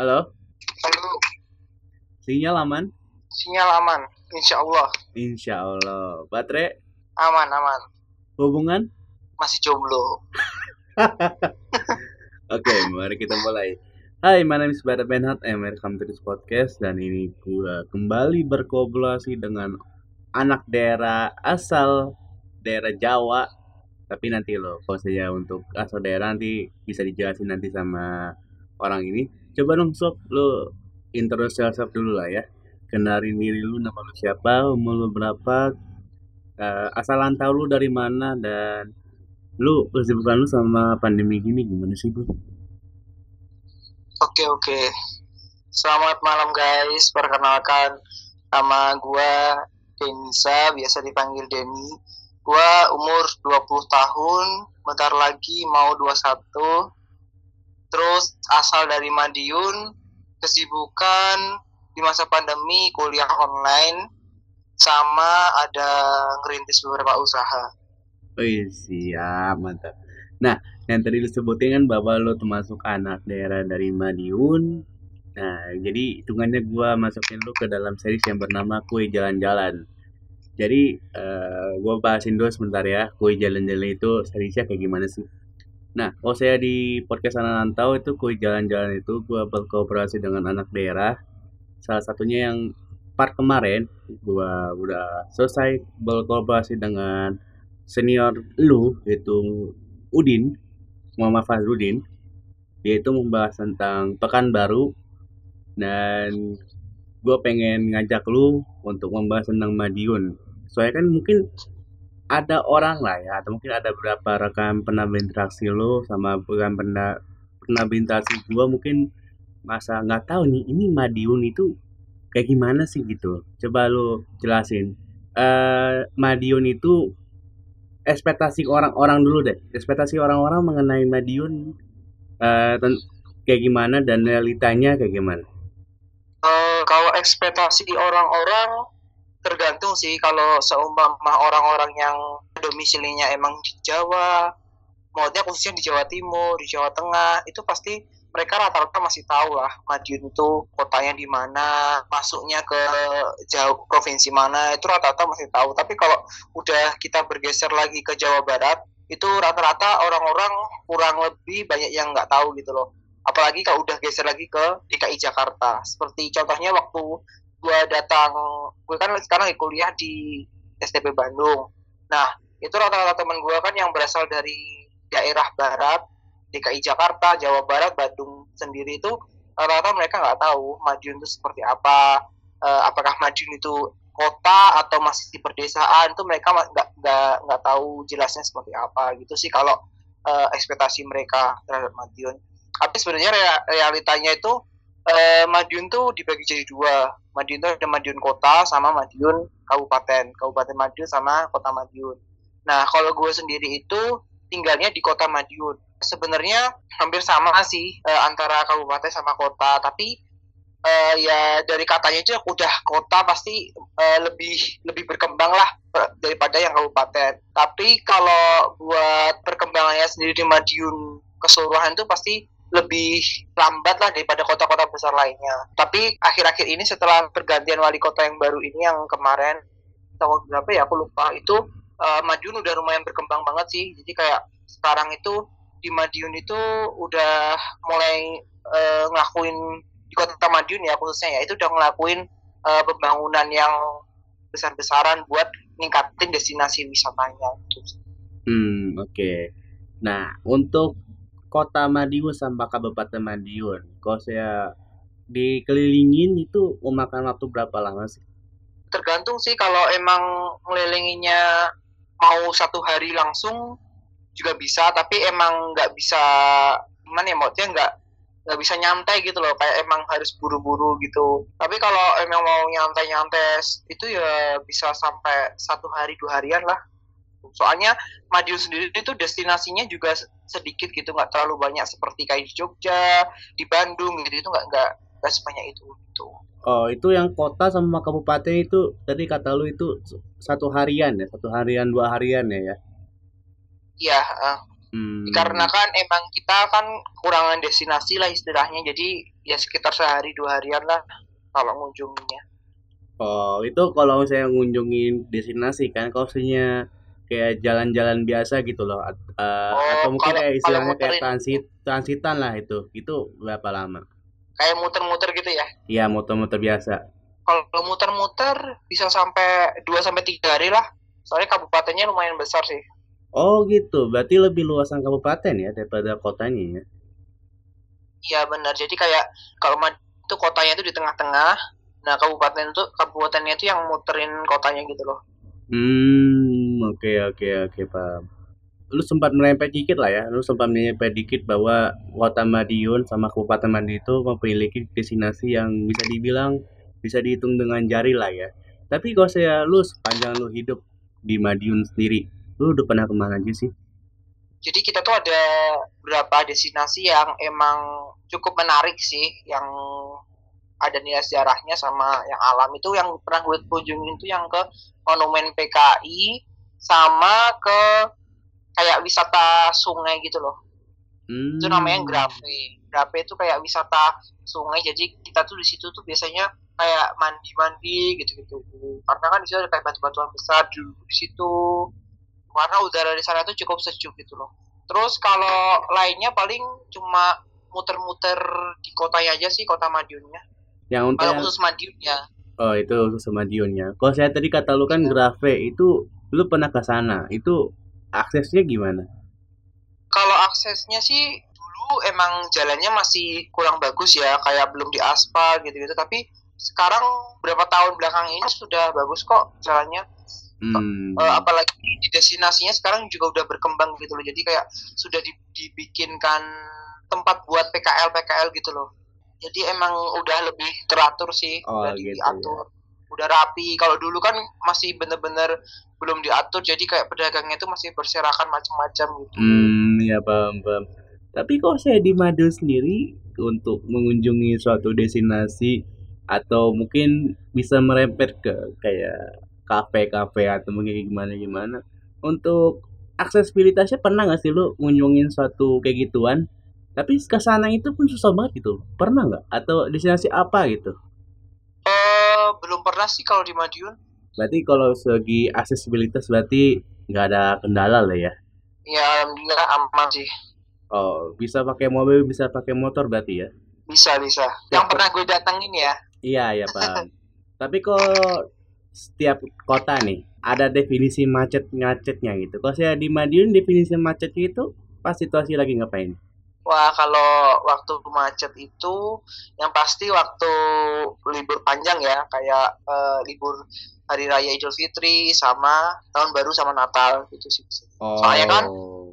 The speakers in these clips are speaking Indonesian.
Halo, Halo, sinyal aman? sinyal aman, insya Allah. Insya Allah. Baterai, Aman, aman. hubungan? Masih jomblo. Oke, mari kita mulai. Hai, my name is Bada Benhat, and welcome to this podcast. Dan ini gua kembali berkolaborasi dengan anak daerah asal daerah Jawa. Tapi nanti loh, kalau saya untuk asal daerah nanti bisa dijelasin nanti sama orang ini. Coba dong sob, lo introduce yourself dulu lah ya. Kenalin diri lu, nama lu siapa, umur lu berapa, eh, asal lu dari mana, dan lu kesibukan lu sama pandemi gini gimana sih bro? Oke, oke. Selamat malam guys. Perkenalkan nama gua Denisa, biasa dipanggil Denny. Gua umur 20 tahun, bentar lagi mau 21. Terus asal dari Madiun, kesibukan di masa pandemi kuliah online sama ada ngerintis beberapa usaha. Wih, siap, mantap. Nah, yang tadi lu sebutin kan bahwa lu termasuk anak daerah dari Madiun. Nah, jadi hitungannya gua masukin lu ke dalam series yang bernama Kue Jalan-Jalan. Jadi, eh, gua bahasin dulu sebentar ya, Kue Jalan-Jalan itu seriesnya kayak gimana sih? Nah, kalau saya di podcast Anak Rantau itu Kue Jalan-Jalan itu gua berkooperasi dengan anak daerah. Salah satunya yang part kemarin gua udah selesai berkolaborasi dengan senior lu yaitu Udin Muhammad Fazrudin yaitu membahas tentang Pekanbaru dan gue pengen ngajak lu untuk membahas tentang Madiun soalnya kan mungkin ada orang lah ya atau mungkin ada beberapa rekan pernah berinteraksi lu sama rekan pernah pernah berinteraksi gue mungkin masa nggak tahu nih ini Madiun itu kayak gimana sih gitu. Coba lu jelasin. Eh Madiun itu ekspektasi orang-orang dulu deh. Ekspektasi orang-orang mengenai Madiun ten- kayak gimana dan realitanya kayak gimana? Eh, kalau ekspektasi orang-orang tergantung sih kalau seumpama orang-orang yang domisilinya emang di Jawa, maksudnya khususnya di Jawa Timur, di Jawa Tengah, itu pasti mereka rata-rata masih tahu lah Madiun itu kotanya di mana, masuknya ke jauh provinsi mana, itu rata-rata masih tahu. Tapi kalau udah kita bergeser lagi ke Jawa Barat, itu rata-rata orang-orang kurang lebih banyak yang nggak tahu gitu loh apalagi kalau udah geser lagi ke DKI Jakarta seperti contohnya waktu gue datang gue kan sekarang kuliah di STP Bandung. Nah itu rata-rata teman gue kan yang berasal dari daerah barat DKI Jakarta Jawa Barat Bandung sendiri itu rata-rata mereka nggak tahu Madiun itu seperti apa Eh, apakah Madiun itu kota atau masih di perdesaan itu mereka nggak nggak nggak tahu jelasnya seperti apa gitu sih kalau eh, ekspektasi mereka terhadap Madiun. Tapi sebenarnya rea- realitanya itu eh, Madiun tuh dibagi jadi dua. Madiun tuh ada Madiun kota sama Madiun kabupaten. Kabupaten Madiun sama kota Madiun. Nah, kalau gue sendiri itu tinggalnya di kota Madiun. Sebenarnya hampir sama sih eh, antara kabupaten sama kota, tapi eh, ya dari katanya itu udah kota pasti eh, lebih lebih berkembang lah eh, daripada yang kabupaten. Tapi kalau buat perkembangannya sendiri di Madiun keseluruhan itu pasti lebih lambat lah daripada kota-kota besar lainnya. Tapi akhir-akhir ini setelah pergantian wali kota yang baru ini yang kemarin tahun berapa ya aku lupa itu eh, Madiun udah lumayan berkembang banget sih. Jadi kayak sekarang itu di Madiun itu udah mulai eh, ngelakuin di kota Madiun ya khususnya ya itu udah ngelakuin eh, pembangunan yang besar-besaran buat ningkatin destinasi wisatanya hmm oke nah untuk kota Madiun sama Kabupaten Madiun. Kalau saya dikelilingin itu memakan waktu berapa lama sih? Tergantung sih kalau emang ngelilinginya mau satu hari langsung juga bisa tapi emang nggak bisa gimana ya maksudnya nggak nggak bisa nyantai gitu loh kayak emang harus buru-buru gitu. Tapi kalau emang mau nyantai-nyantai itu ya bisa sampai satu hari dua harian lah soalnya Madiun sendiri itu destinasinya juga sedikit gitu nggak terlalu banyak seperti kayak di Jogja di Bandung gitu itu nggak nggak nggak sebanyak itu gitu Oh, itu yang kota sama kabupaten itu tadi kata lu itu satu harian ya, satu harian dua harian ya ya. Iya, eh, Hmm. Dikarenakan emang kita kan kekurangan destinasi lah istilahnya, jadi ya sekitar sehari dua harian lah kalau ngunjunginya. Oh, itu kalau saya ngunjungin destinasi kan, kalau misalnya kayak jalan-jalan biasa gitu loh, eh, Oh, atau mungkin kalau- kayak istilahnya kayak transit, transitan lah itu, itu berapa lama? Kayak muter-muter gitu ya. Iya, motor-motor biasa. Kalau muter-muter bisa sampai 2 sampai 3 hari lah. Soalnya kabupatennya lumayan besar sih. Oh gitu, berarti lebih luasan kabupaten ya daripada kotanya ya? Iya benar. Jadi kayak kalau itu kotanya itu di tengah-tengah. Nah, kabupaten itu kabupatennya itu yang muterin kotanya gitu loh. Hmm, oke oke oke paham. Lu sempat merempet dikit lah ya, lu sempat merempet dikit bahwa Kota Madiun sama Kabupaten Madiun itu memiliki destinasi yang bisa dibilang bisa dihitung dengan jari lah ya. Tapi kalau saya lu sepanjang lu hidup di Madiun sendiri, lu udah pernah ke mana aja sih? Jadi kita tuh ada beberapa destinasi yang emang cukup menarik sih, yang ada nilai sejarahnya sama yang alam itu yang pernah gue kunjungin itu yang ke Monumen PKI sama ke kayak wisata sungai gitu loh. Hmm. Itu namanya Grave. Grave itu kayak wisata sungai. Jadi kita tuh di situ tuh biasanya kayak mandi-mandi gitu-gitu. Karena kan di situ ada kayak batu-batuan besar di, di situ. Karena udara di sana tuh cukup sejuk gitu loh. Terus kalau lainnya paling cuma muter-muter di kotanya aja sih, kota Madiunnya. Yang untuk Kalau khusus Madiunnya. oh itu khusus Madiunnya. Kalau saya tadi kata lu kan Grave itu lu pernah ke sana, itu aksesnya gimana? Kalau aksesnya sih dulu emang jalannya masih kurang bagus ya, kayak belum diaspal gitu-gitu. Tapi sekarang berapa tahun belakang ini sudah bagus kok jalannya. Hmm. Eh, apalagi di destinasinya sekarang juga udah berkembang gitu loh. Jadi kayak sudah di- dibikinkan tempat buat PKL PKL gitu loh. Jadi emang udah lebih teratur sih, Oh, udah gitu diatur. Udah rapi. Kalau dulu kan masih bener-bener belum diatur, jadi kayak pedagangnya itu masih berserakan macam-macam gitu. Hmm, ya paham, paham. Tapi kok saya di Madiun sendiri untuk mengunjungi suatu destinasi atau mungkin bisa merempet ke kayak kafe-kafe atau mungkin gimana gimana untuk aksesibilitasnya pernah nggak sih lu ngunjungin suatu kayak gituan tapi ke sana itu pun susah banget gitu pernah nggak atau destinasi apa gitu Eh, belum pernah sih kalau di Madiun. berarti kalau segi aksesibilitas berarti nggak ada kendala lah ya Ya alhamdulillah aman sih. oh bisa pakai mobil bisa pakai motor berarti ya Bisa bisa. Yang pernah gue datengin ya. Iya, ya paham. Tapi kok setiap kota nih ada definisi macet-macetnya gitu. Kalau saya di Madiun definisi macetnya itu pas situasi lagi ngapain? Wah kalau waktu macet itu yang pasti waktu libur panjang ya kayak eh, libur hari raya Idul Fitri sama tahun baru sama Natal gitu sih. Oh. Soalnya kan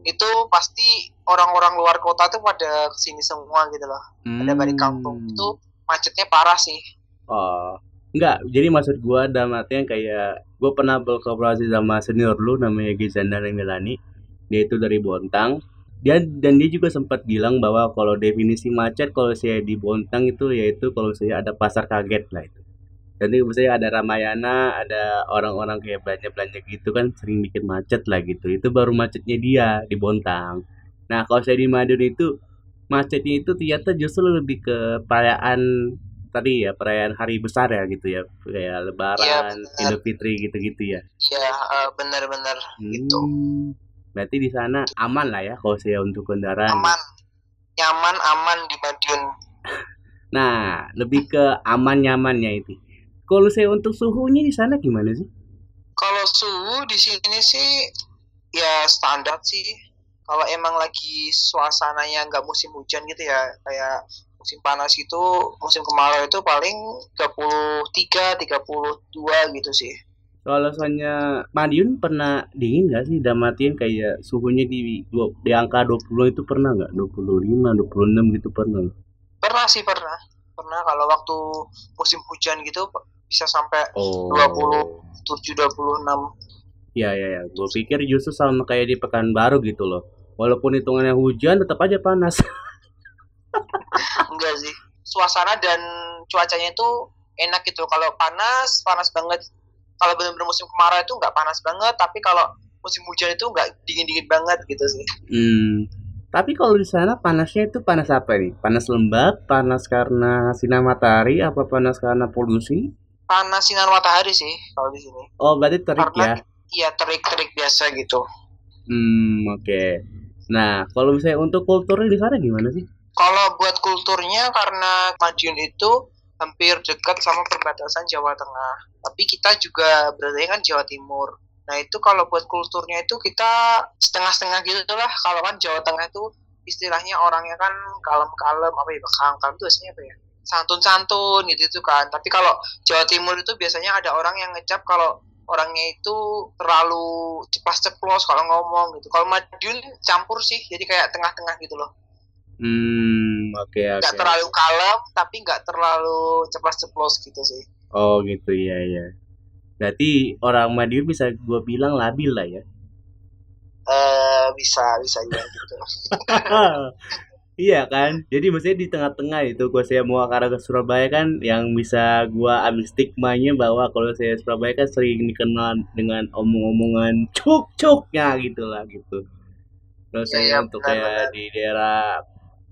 Itu pasti orang-orang luar kota tuh pada ke sini semua gitu loh. Pada balik kampung Hmm. itu macetnya parah sih. Oh. Enggak, jadi maksud gua dalam artian kayak gua pernah berkooperasi sama senior lu namanya Gizandar Milani. Dia itu dari Bontang. Dia dan dia juga sempat bilang bahwa kalau definisi macet kalau saya di Bontang itu yaitu kalau saya ada pasar kaget lah itu. Jadi misalnya ada Ramayana, ada orang-orang kayak belanja-belanja gitu kan sering bikin macet lah gitu. Itu baru macetnya dia di Bontang. Nah, kalau saya di Madiun itu macetnya itu ternyata justru lebih ke perayaan tadi ya perayaan hari besar ya gitu ya kayak lebaran benar. idul fitri gitu-gitu ya Iya eh, bener-bener gitu. Berarti di sana aman lah ya kalau saya untuk kendaraan Aman, nyaman, aman di Madiun. nah lebih ke aman nyamannya itu kalau saya untuk suhunya di sana gimana sih Kalau suhu di sini sih ya standar sih. Kalau emang lagi suasananya nggak musim hujan gitu ya, kayak musim panas itu, musim kemarau itu paling 33, 32 gitu sih. Kalau soalnya Madiun pernah dingin nggak sih dalam artian kayak suhunya di dua- di angka 20 itu pernah nggak 25 26 gitu pernah? Pernah sih pernah. Pernah kalau waktu musim hujan gitu bisa sampai oh 27, 26. Ya ya ya, gue pikir justru sama kayak di Pekanbaru gitu loh. Walaupun hitungannya hujan, tetap aja panas. Enggak sih. Suasana dan cuacanya itu enak gitu. Kalau panas, panas banget. Kalau benar-benar musim kemarau itu nggak panas banget. Tapi kalau musim hujan itu nggak dingin dingin banget gitu sih. Hmm. Tapi kalau di sana panasnya itu panas apa nih? Panas lembab panas karena sinar matahari apa panas karena polusi? Panas sinar matahari sih kalau di sini. Oh berarti terik karena ya? iya terik terik biasa gitu. Hmm oke. Nah kalau misalnya untuk kulturnya di sana gimana sih? Kalau buat kulturnya karena Madiun itu hampir dekat sama perbatasan Jawa Tengah tapi kita juga berada kan Jawa Timur Nah itu kalau buat kulturnya itu kita setengah-setengah gitu lah. Kalau kan Jawa Tengah itu istilahnya orangnya kan kalem-kalem apa ya kalem-kalem itu biasanya apa ya santun-santun gitu itu kan. Tapi kalau Jawa Timur itu biasanya ada orang yang ngecap kalau orangnya itu terlalu ceplas-ceplos kalau ngomong gitu. Kalau Madiun campur sih, jadi kayak tengah-tengah gitu loh. Hmm, oke okay, oke. Okay. Terlalu kalem, tapi nggak terlalu ceplas-ceplos gitu sih. Oh gitu ya ya. Berarti orang Madiun bisa gue bilang labil lah ya. Eh uh, bisa bisa ya gitu. iya kan, jadi maksudnya di tengah-tengah itu gue saya mau arah ke Surabaya kan yang bisa gue ambil stigmanya bahwa kalau saya Surabaya kan sering dikenal dengan omong-omongan cuk-cuknya gitu lah gitu. Terus ya, saya ya, untuk benar, kayak benar. di daerah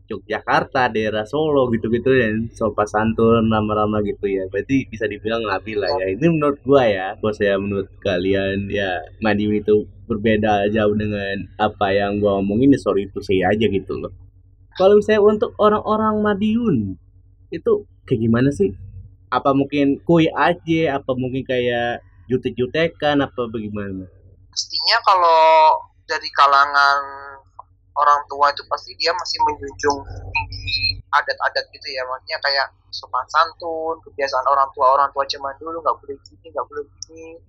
Yogyakarta, daerah Solo gitu-gitu dan sopan santun lama-lama gitu ya. Berarti bisa dibilang labil lah ya. Ini menurut gua ya, gua saya menurut kalian ya Madiun itu berbeda jauh dengan apa yang gua omongin ya sorry itu saya aja gitu loh. Kalau misalnya untuk orang-orang Madiun itu kayak gimana sih? Apa mungkin kue aja, apa mungkin kayak jutek-jutekan apa bagaimana? Pastinya kalau dari kalangan orang tua itu pasti dia masih menjunjung tinggi adat-adat gitu ya. Maksudnya kayak sopan santun kebiasaan orang tua orang tua zaman dulu nggak boleh gini nggak boleh gini.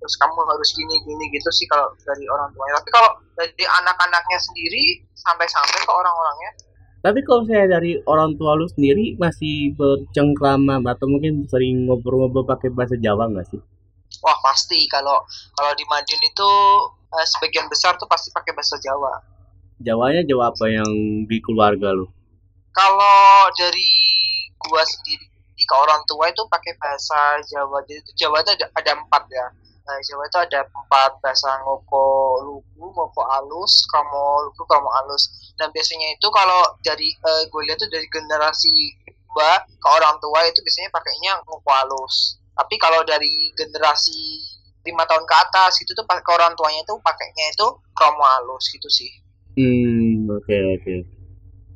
Terus kamu harus gini gini gitu sih kalau dari orang tuanya tapi kalau dari anak-anaknya sendiri sampai-sampai ke orang-orangnya tapi kalau saya dari orang tua lu sendiri masih bercengkrama atau mungkin sering ngobrol-ngobrol pakai bahasa Jawa nggak sih? Wah pasti. Kalau kalau di Madiun itu eh, sebagian besar tuh pasti pakai bahasa Jawa Jawanya Jawa apa yang di keluarga lu? Kalau dari gua sendiri ke orang tua itu pakai bahasa Jawa. Jadi itu Jawa itu ada, ada empat ya. Nah, Jawa itu ada empat bahasa ngoko lugu, ngoko alus, kamu lugu, kamu alus. Dan biasanya itu kalau dari uh, gue lihat tuh dari generasi gua ke orang tua itu biasanya pakainya ngoko alus. Tapi kalau dari generasi lima tahun ke atas itu tuh ke orang tuanya itu pakainya itu kromo alus gitu sih. Hmm, oke oke.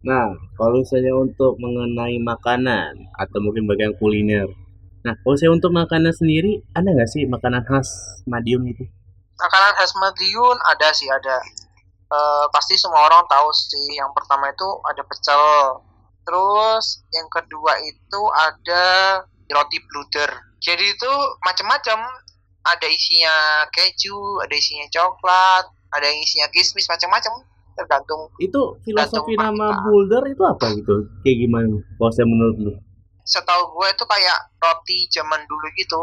Nah, kalau saya untuk mengenai makanan atau mungkin bagian kuliner. Nah, kalau saya untuk makanan sendiri, ada nggak sih makanan khas Madiun itu? Makanan khas Madiun ada sih ada. Uh, pasti semua orang tahu sih. Yang pertama itu ada pecel. Terus yang kedua itu ada roti bluder. Jadi itu macam-macam. Ada isinya keju, ada isinya coklat, ada yang isinya kismis macam-macam tergantung itu filosofi nama boulder itu apa gitu? Kayak gimana? Kalau saya menurut lu. Setahu gue itu kayak roti zaman dulu gitu.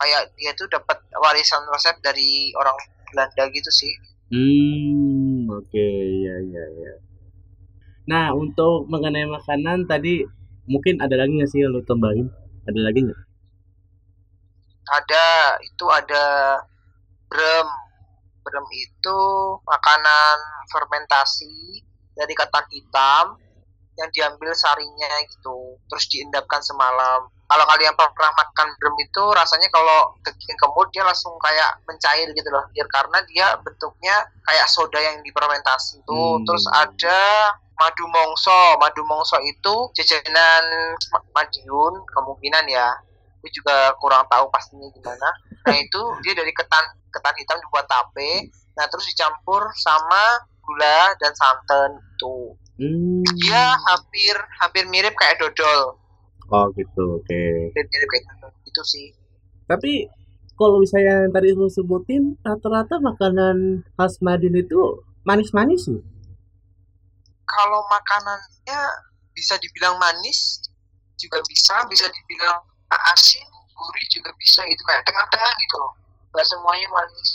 Kayak dia tuh dapat warisan resep dari orang Belanda gitu sih. Hmm oke. Okay. ya ya ya nah untuk mengenai makanan tadi mungkin ada lagi nggak sih yang lu tambahin? Ada lagi nggak? Ada itu ada brem brem itu makanan fermentasi dari ketan hitam yang diambil sarinya gitu terus diendapkan semalam. Kalau kalian pernah makan brem itu rasanya kalau daging kemut dia langsung kayak mencair gitu loh biar karena dia bentuknya kayak soda yang difermentasi itu. Hmm. terus ada madu mongso. Madu mongso itu jajanan Madiun kemungkinan ya gue juga kurang tahu pastinya gimana. Nah itu dia dari ketan ketan hitam dibuat tape. Nah terus dicampur sama gula dan santan tuh hmm. dia hampir hampir mirip kayak dodol. Oh gitu oke. Okay. mirip kayak dodol itu sih. Tapi kalau misalnya yang tadi lu sebutin rata-rata makanan khas Madin itu manis-manis sih kalau makanannya bisa dibilang manis juga bisa bisa dibilang asin gurih juga bisa itu kayak tengah-tengah gitu loh. Nggak semuanya manis.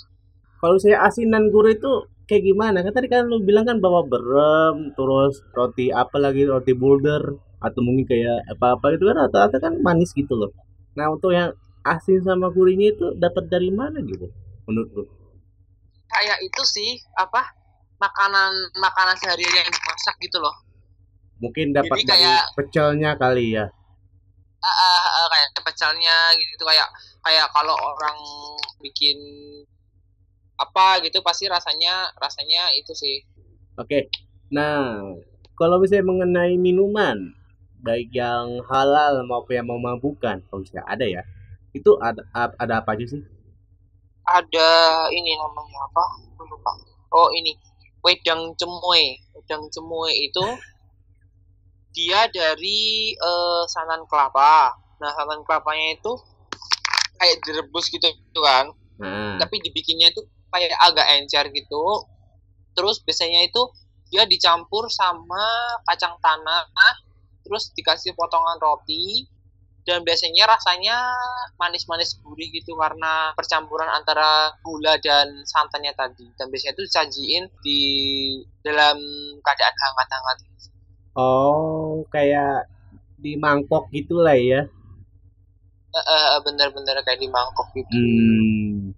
Kalau saya asin dan gurih itu kayak gimana? Kan tadi kan lu bilang kan bawa berem terus roti apa lagi roti boulder atau mungkin kayak apa apa itu kan rata-rata kan manis gitu loh. Nah untuk yang asin sama gurihnya itu dapat dari mana gitu menurut lu? Kayak itu sih apa makanan makanan sehari-hari yang dimasak gitu loh. Mungkin dapat dari kayak- pecelnya kali ya. Ah, ah, kayak pecelnya gitu. Kayak kayak kalau orang bikin apa gitu pasti rasanya rasanya itu sih. Oke. Nah, kalau misalnya mengenai minuman, baik yang halal maupun yang memabukkan, kalau misalnya ada ya, itu ada ada apa aja sih? ada ini namanya apa? Lupa. Oh ini. Wedang cemoy wedang cemoy itu dia dari eh, santan kelapa nah santan kelapanya itu kayak direbus gitu kan. Nah, tapi dibikinnya itu kayak agak encer gitu. Terus biasanya itu dia dicampur sama kacang tanah terus dikasih potongan roti dan biasanya rasanya manis-manis gurih gitu karena percampuran antara gula dan santannya tadi. Dan biasanya itu disajiin di dalam keadaan hangat-hangat. Oh kayak di mangkok gitu lah ya. Eh, eh, bener-bener kayak di mangkok gitu Hmm.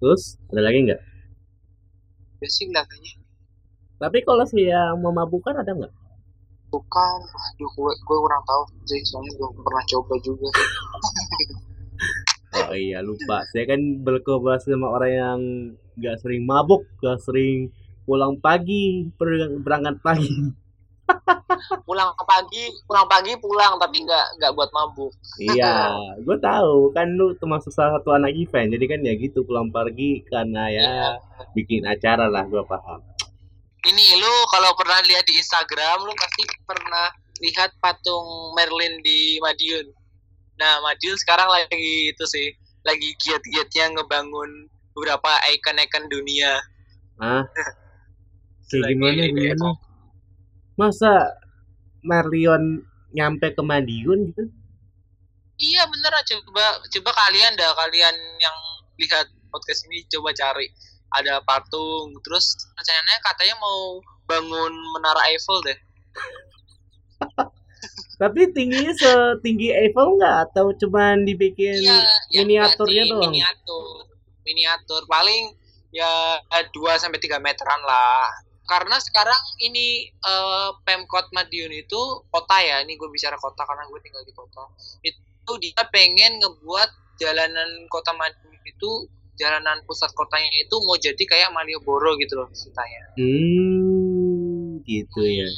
Terus ada lagi nggak? biasanya kelihatannya Tapi kalau sih yang memabukkan ada nggak? bukan aduh gue, gue kurang tahu sih soalnya belum pernah coba juga Oh iya lupa. Saya kan berkolaborasi sama orang yang nggak sering mabuk, nggak sering pulang pagi, ber- berangkat pagi. Pulang pagi pulang pagi pulang tapi nggak nggak buat mabuk Iya, gue tahu kan lu termasuk salah satu anak event, jadi kan ya gitu pulang pagi karena ya Iya. bikin acara lah, gue paham. ini lu kalau pernah lihat di Instagram lu pasti pernah lihat patung Merlin di Madiun nah Madiun sekarang lagi itu sih lagi giat-giatnya ngebangun beberapa ikon-ikon dunia Ah, kayak gimana gimana? Masa Marlion nyampe ke Madiun gitu? iya bener coba coba kalian dah kalian yang lihat podcast ini coba cari ada patung terus rencananya katanya mau bangun menara Eiffel deh Tapi tingginya setinggi Eiffel nggak? Atau cuman dibikin Iya, yang miniaturnya doang? Miniatur. Miniatur paling ya 2 sampai 3 meteran lah. Karena sekarang ini eh, Pemkot Madiun itu kota ya, ini gue bicara kota karena gue tinggal di kota. Itu dia pengen ngebuat jalanan kota Madiun itu jalanan pusat kotanya itu mau jadi kayak Malioboro gitu loh ceritanya. Hmm, gitu ya.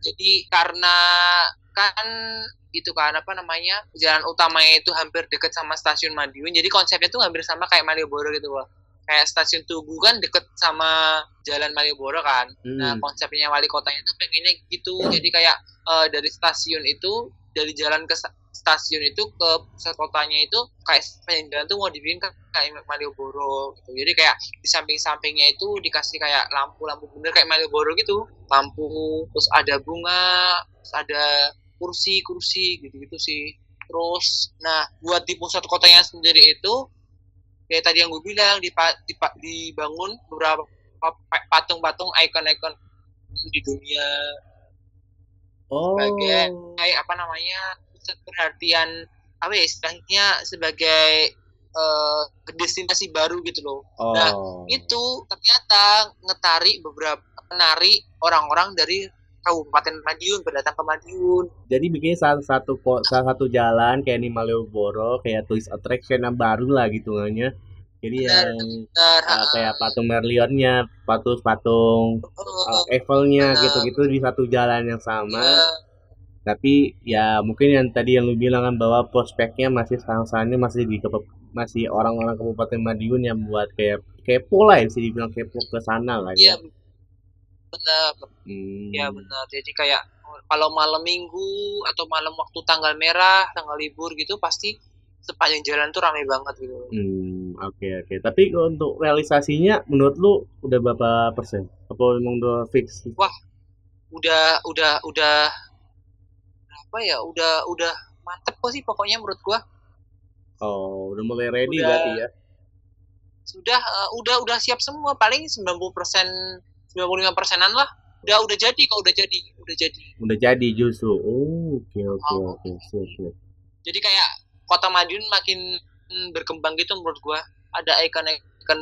Jadi karena kan itu kan apa namanya jalan utamanya itu hampir deket sama stasiun Madiun jadi konsepnya tuh hampir sama kayak Malioboro gitu loh kayak stasiun Tugu kan deket sama jalan Malioboro kan. Nah Hmm. konsepnya wali kotanya tuh pengennya gitu. Jadi kayak eh, dari stasiun itu dari jalan ke sta- stasiun itu ke pusat kotanya itu kayak sepanjang jalan tuh mau dibikin ka- kayak Malioboro gitu. Jadi kayak di samping-sampingnya itu dikasih kayak lampu-lampu bener kayak Malioboro gitu. Lampu terus ada bunga terus ada kursi-kursi gitu-gitu sih. Terus nah buat di pusat kotanya sendiri itu kayak tadi yang gue bilang dipa- dipa- dibangun beberapa pa- patung-patung ikon-ikon di dunia Oh. sebagai kayak apa namanya pusat perhatian apa ya istilahnya sebagai eh, destinasi baru gitu loh Oh. Nah, itu ternyata ngetarik beberapa menari orang-orang dari Kabupaten Madiun berdatang ke Madiun Jadi bikin salah satu salah satu jalan kayak di Malioboro kayak tourist attraction yang baru lah gitu nya. Jadi Benar, yang Benar, uh, kayak patung Merlionnya, patung-patung uh, Eiffel-nya Benar. gitu-gitu di satu jalan yang sama. Iya, Tapi ya mungkin yang tadi yang lu bilang kan bahwa prospeknya masih sang-sangnya masih di masih orang-orang Kabupaten Madiun yang buat kayak kepo lah ya, bisa dibilang kepo ke sana lah iya ya. Benar Hmm. ya benar jadi kayak kalau malam minggu atau malam waktu tanggal merah tanggal libur gitu pasti sepanjang jalan tuh ramai banget gitu Hmm, oke oke. Tapi untuk realisasinya menurut lu udah berapa persen? Apa emang udah fix? udah udah udah apa ya udah udah mantep kok sih pokoknya menurut gua Oh, udah mulai ready Udah. berarti ya. sudah eh, udah udah siap semua paling 90 persen 95 persenan lah udah udah jadi kok udah jadi udah jadi Udah jadi justru. Oh, oke oke Oh. oke. Siap. jadi kayak kota Madiun makin mm, berkembang gitu menurut gua ada ikon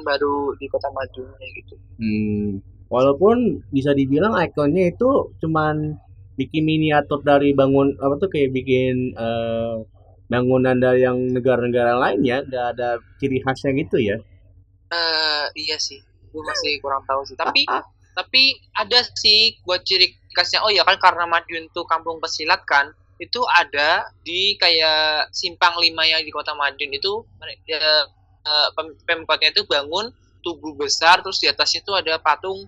baru di kota Madiun kayak gitu Hmm, walaupun bisa dibilang ikonnya itu cuman bikin miniatur dari bangun apa tuh kayak bikin eh, bangunan dari yang negara-negara lain ya, nggak ada ciri khasnya gitu ya. eh iya sih gue masih kurang tahu sih tapi tapi ada sih buat ciri khasnya oh ya kan karena Madiun tuh kampung pesilat kan itu ada di kayak simpang lima yang di kota Madiun itu ya, pem- pemkotnya itu bangun tugu besar terus di atasnya itu ada patung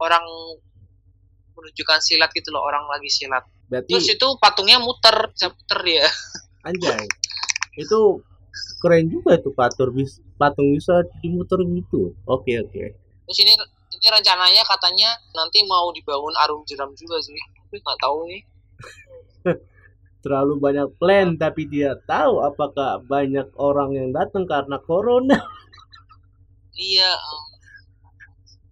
orang menunjukkan silat gitu loh orang lagi silat Berarti terus itu patungnya muter bisa muter ya anjay. Itu keren juga tuh patung bis patung bisa dimuter gitu. Oke, oke. terus ini ini rencananya katanya nanti mau dibangun arum jeram juga sih tapi nggak tahu nih Terlalu banyak plan tapi tidak tahu apakah banyak orang yang datang karena corona. iya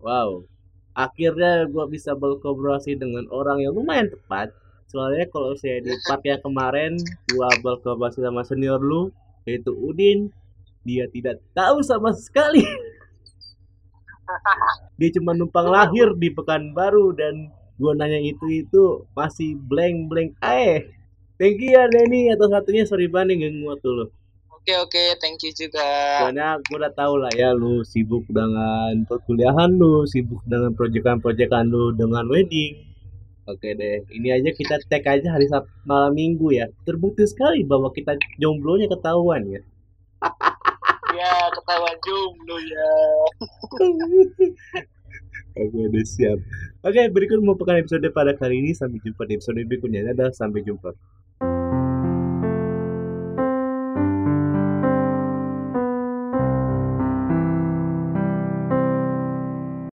Wow. Akhirnya gua bisa berkolaborasi dengan orang yang lumayan tepat. Soalnya kalau saya di part yang kemarin gua berkolaborasi sama senior lu yaitu Udin, dia tidak tahu sama sekali. Dia cuma numpang lahir di Pekanbaru dan gua nanya itu itu masih blank blank ae. Thank you ya Denny atas satunya sorry banget ganggu waktu lu. oke oke thank you juga Soalnya gue udah tahu lah ya lu sibuk dengan perkuliahan lu, sibuk dengan proyekan-proyekan lu dengan wedding. Oke deh, ini aja kita tag aja hari Sabtu malam minggu ya. Terbukti sekali bahwa kita jomblonya ketahuan ya. ya ketahuan jomblo ya Oke deh siap. Oke berikut merupakan episode pada kali ini. Sampai jumpa di episode berikutnya. Dadah, sampai jumpa.